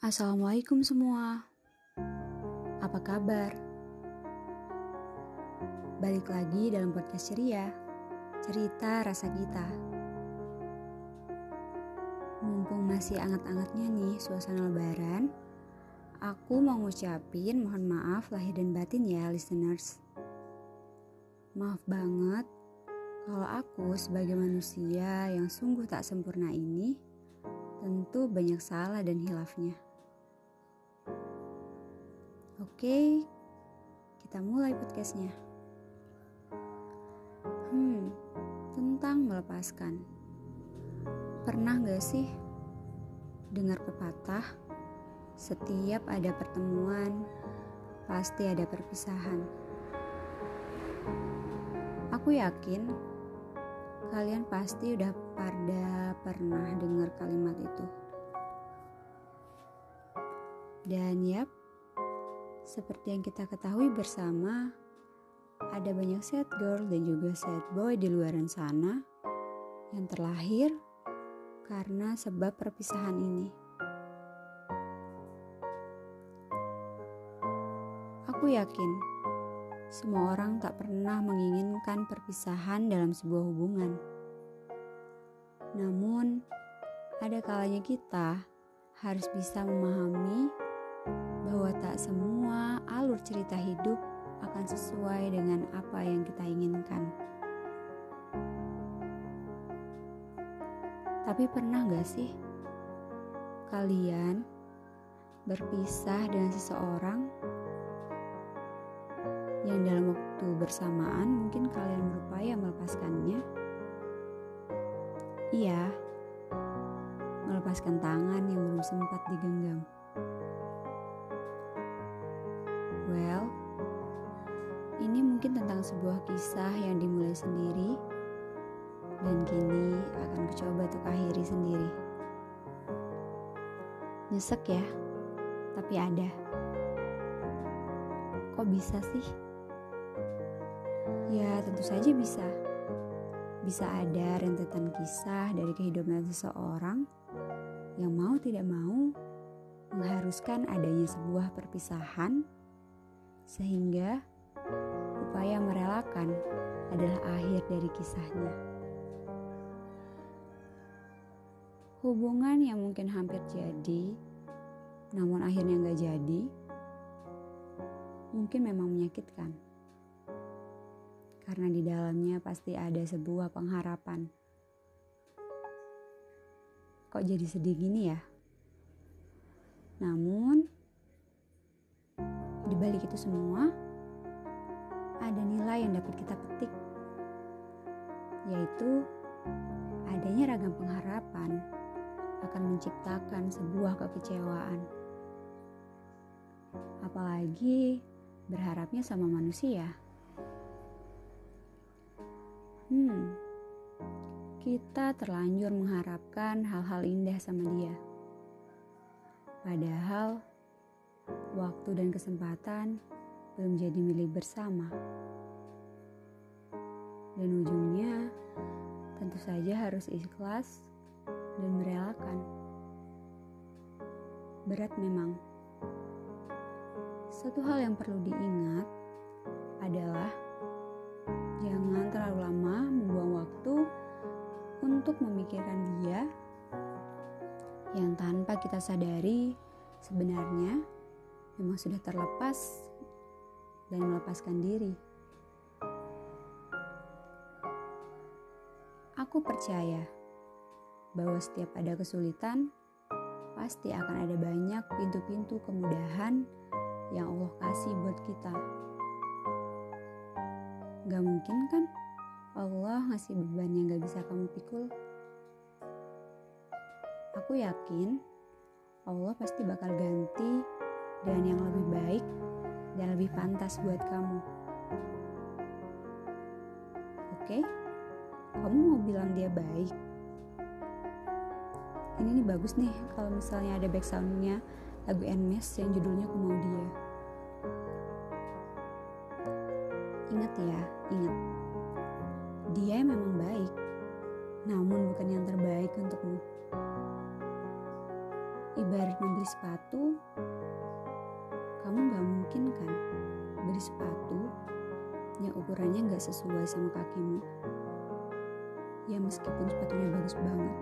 Assalamualaikum semua. Apa kabar? Balik lagi dalam podcast ceria, cerita rasa kita. Mumpung masih anget-angetnya nih suasana lebaran, aku mau ngucapin mohon maaf lahir dan batin ya listeners. Maaf banget kalau aku sebagai manusia yang sungguh tak sempurna ini tentu banyak salah dan hilafnya. Oke, kita mulai podcastnya. Hmm, tentang melepaskan. Pernah gak sih dengar pepatah, setiap ada pertemuan, pasti ada perpisahan. Aku yakin kalian pasti udah pada pernah dengar kalimat itu. Dan yap, seperti yang kita ketahui bersama, ada banyak sad girl dan juga sad boy di luar sana yang terlahir karena sebab perpisahan ini. Aku yakin semua orang tak pernah menginginkan perpisahan dalam sebuah hubungan. Namun, ada kalanya kita harus bisa memahami bahwa tak semua alur cerita hidup akan sesuai dengan apa yang kita inginkan. Tapi pernah gak sih kalian berpisah dengan seseorang yang dalam waktu bersamaan mungkin kalian berupaya melepaskannya? Iya, melepaskan tangan yang belum sempat digenggam. Well, ini mungkin tentang sebuah kisah yang dimulai sendiri dan kini akan kucoba untuk akhiri sendiri. Nyesek ya, tapi ada. Kok bisa sih? Ya tentu saja bisa. Bisa ada rentetan kisah dari kehidupan seseorang yang mau tidak mau mengharuskan adanya sebuah perpisahan sehingga upaya merelakan adalah akhir dari kisahnya. Hubungan yang mungkin hampir jadi, namun akhirnya nggak jadi, mungkin memang menyakitkan. Karena di dalamnya pasti ada sebuah pengharapan. Kok jadi sedih gini ya? Namun, di balik itu semua, ada nilai yang dapat kita petik, yaitu adanya ragam pengharapan akan menciptakan sebuah kekecewaan. Apalagi berharapnya sama manusia. Hmm, kita terlanjur mengharapkan hal-hal indah sama dia. Padahal waktu dan kesempatan belum jadi milik bersama. Dan ujungnya tentu saja harus ikhlas dan merelakan. Berat memang. Satu hal yang perlu diingat adalah jangan terlalu lama membuang waktu untuk memikirkan dia yang tanpa kita sadari sebenarnya memang sudah terlepas dan melepaskan diri. Aku percaya bahwa setiap ada kesulitan, pasti akan ada banyak pintu-pintu kemudahan yang Allah kasih buat kita. Gak mungkin kan Allah ngasih beban yang gak bisa kamu pikul? Aku yakin Allah pasti bakal ganti dengan yang lebih baik dan lebih pantas buat kamu. Oke, kamu mau bilang dia baik? Ini nih bagus nih kalau misalnya ada backsoundnya lagu Nmes yang judulnya Ku Mau Dia. Ingat ya, ingat. Dia memang baik, namun bukan yang terbaik untukmu. ibarat membeli sepatu, kamu gak mungkin kan beli sepatu yang ukurannya gak sesuai sama kakimu. Ya meskipun sepatunya bagus banget.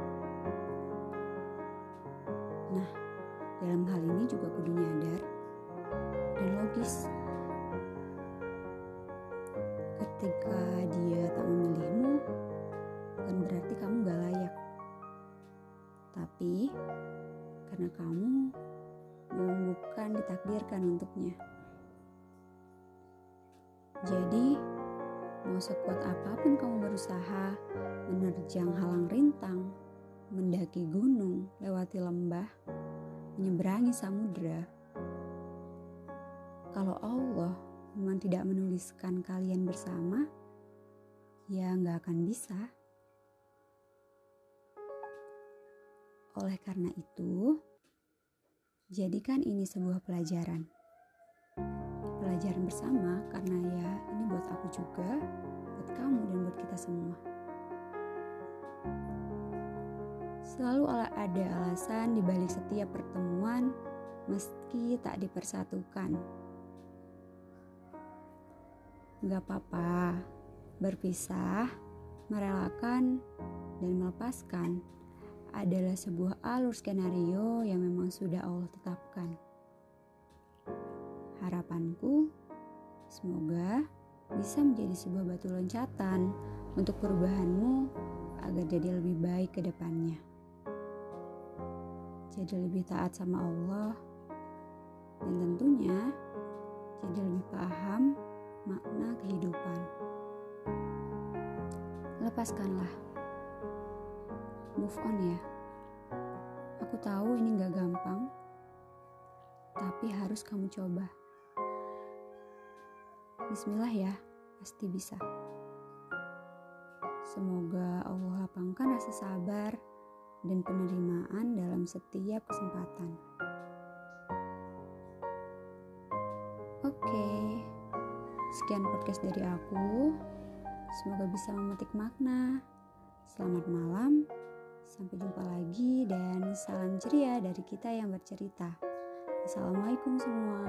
Nah, dalam hal ini juga kudu nyadar dan logis. Ketika dia tak memilihmu, bukan berarti kamu gak layak. Tapi, karena kamu memang bukan ditakdirkan untuknya. Jadi, mau sekuat apa pun kamu berusaha menerjang halang rintang, mendaki gunung, lewati lembah, menyeberangi samudera. Kalau Allah memang tidak menuliskan kalian bersama, ya nggak akan bisa. Oleh karena itu, jadikan ini sebuah pelajaran. Pelajaran bersama karena ya ini buat aku juga, buat kamu dan buat kita semua. Selalu ada alasan di balik setiap pertemuan meski tak dipersatukan. Gak apa-apa, berpisah, merelakan, dan melepaskan adalah sebuah alur skenario yang memang sudah Allah tetapkan. Harapanku, semoga bisa menjadi sebuah batu loncatan untuk perubahanmu agar jadi lebih baik ke depannya. Jadi lebih taat sama Allah dan tentunya jadi lebih paham makna kehidupan. Lepaskanlah move on ya. Aku tahu ini gak gampang, tapi harus kamu coba. Bismillah ya, pasti bisa. Semoga Allah lapangkan rasa sabar dan penerimaan dalam setiap kesempatan. Oke, sekian podcast dari aku. Semoga bisa memetik makna. Selamat malam. Sampai jumpa lagi dan salam ceria dari kita yang bercerita. Assalamualaikum semua.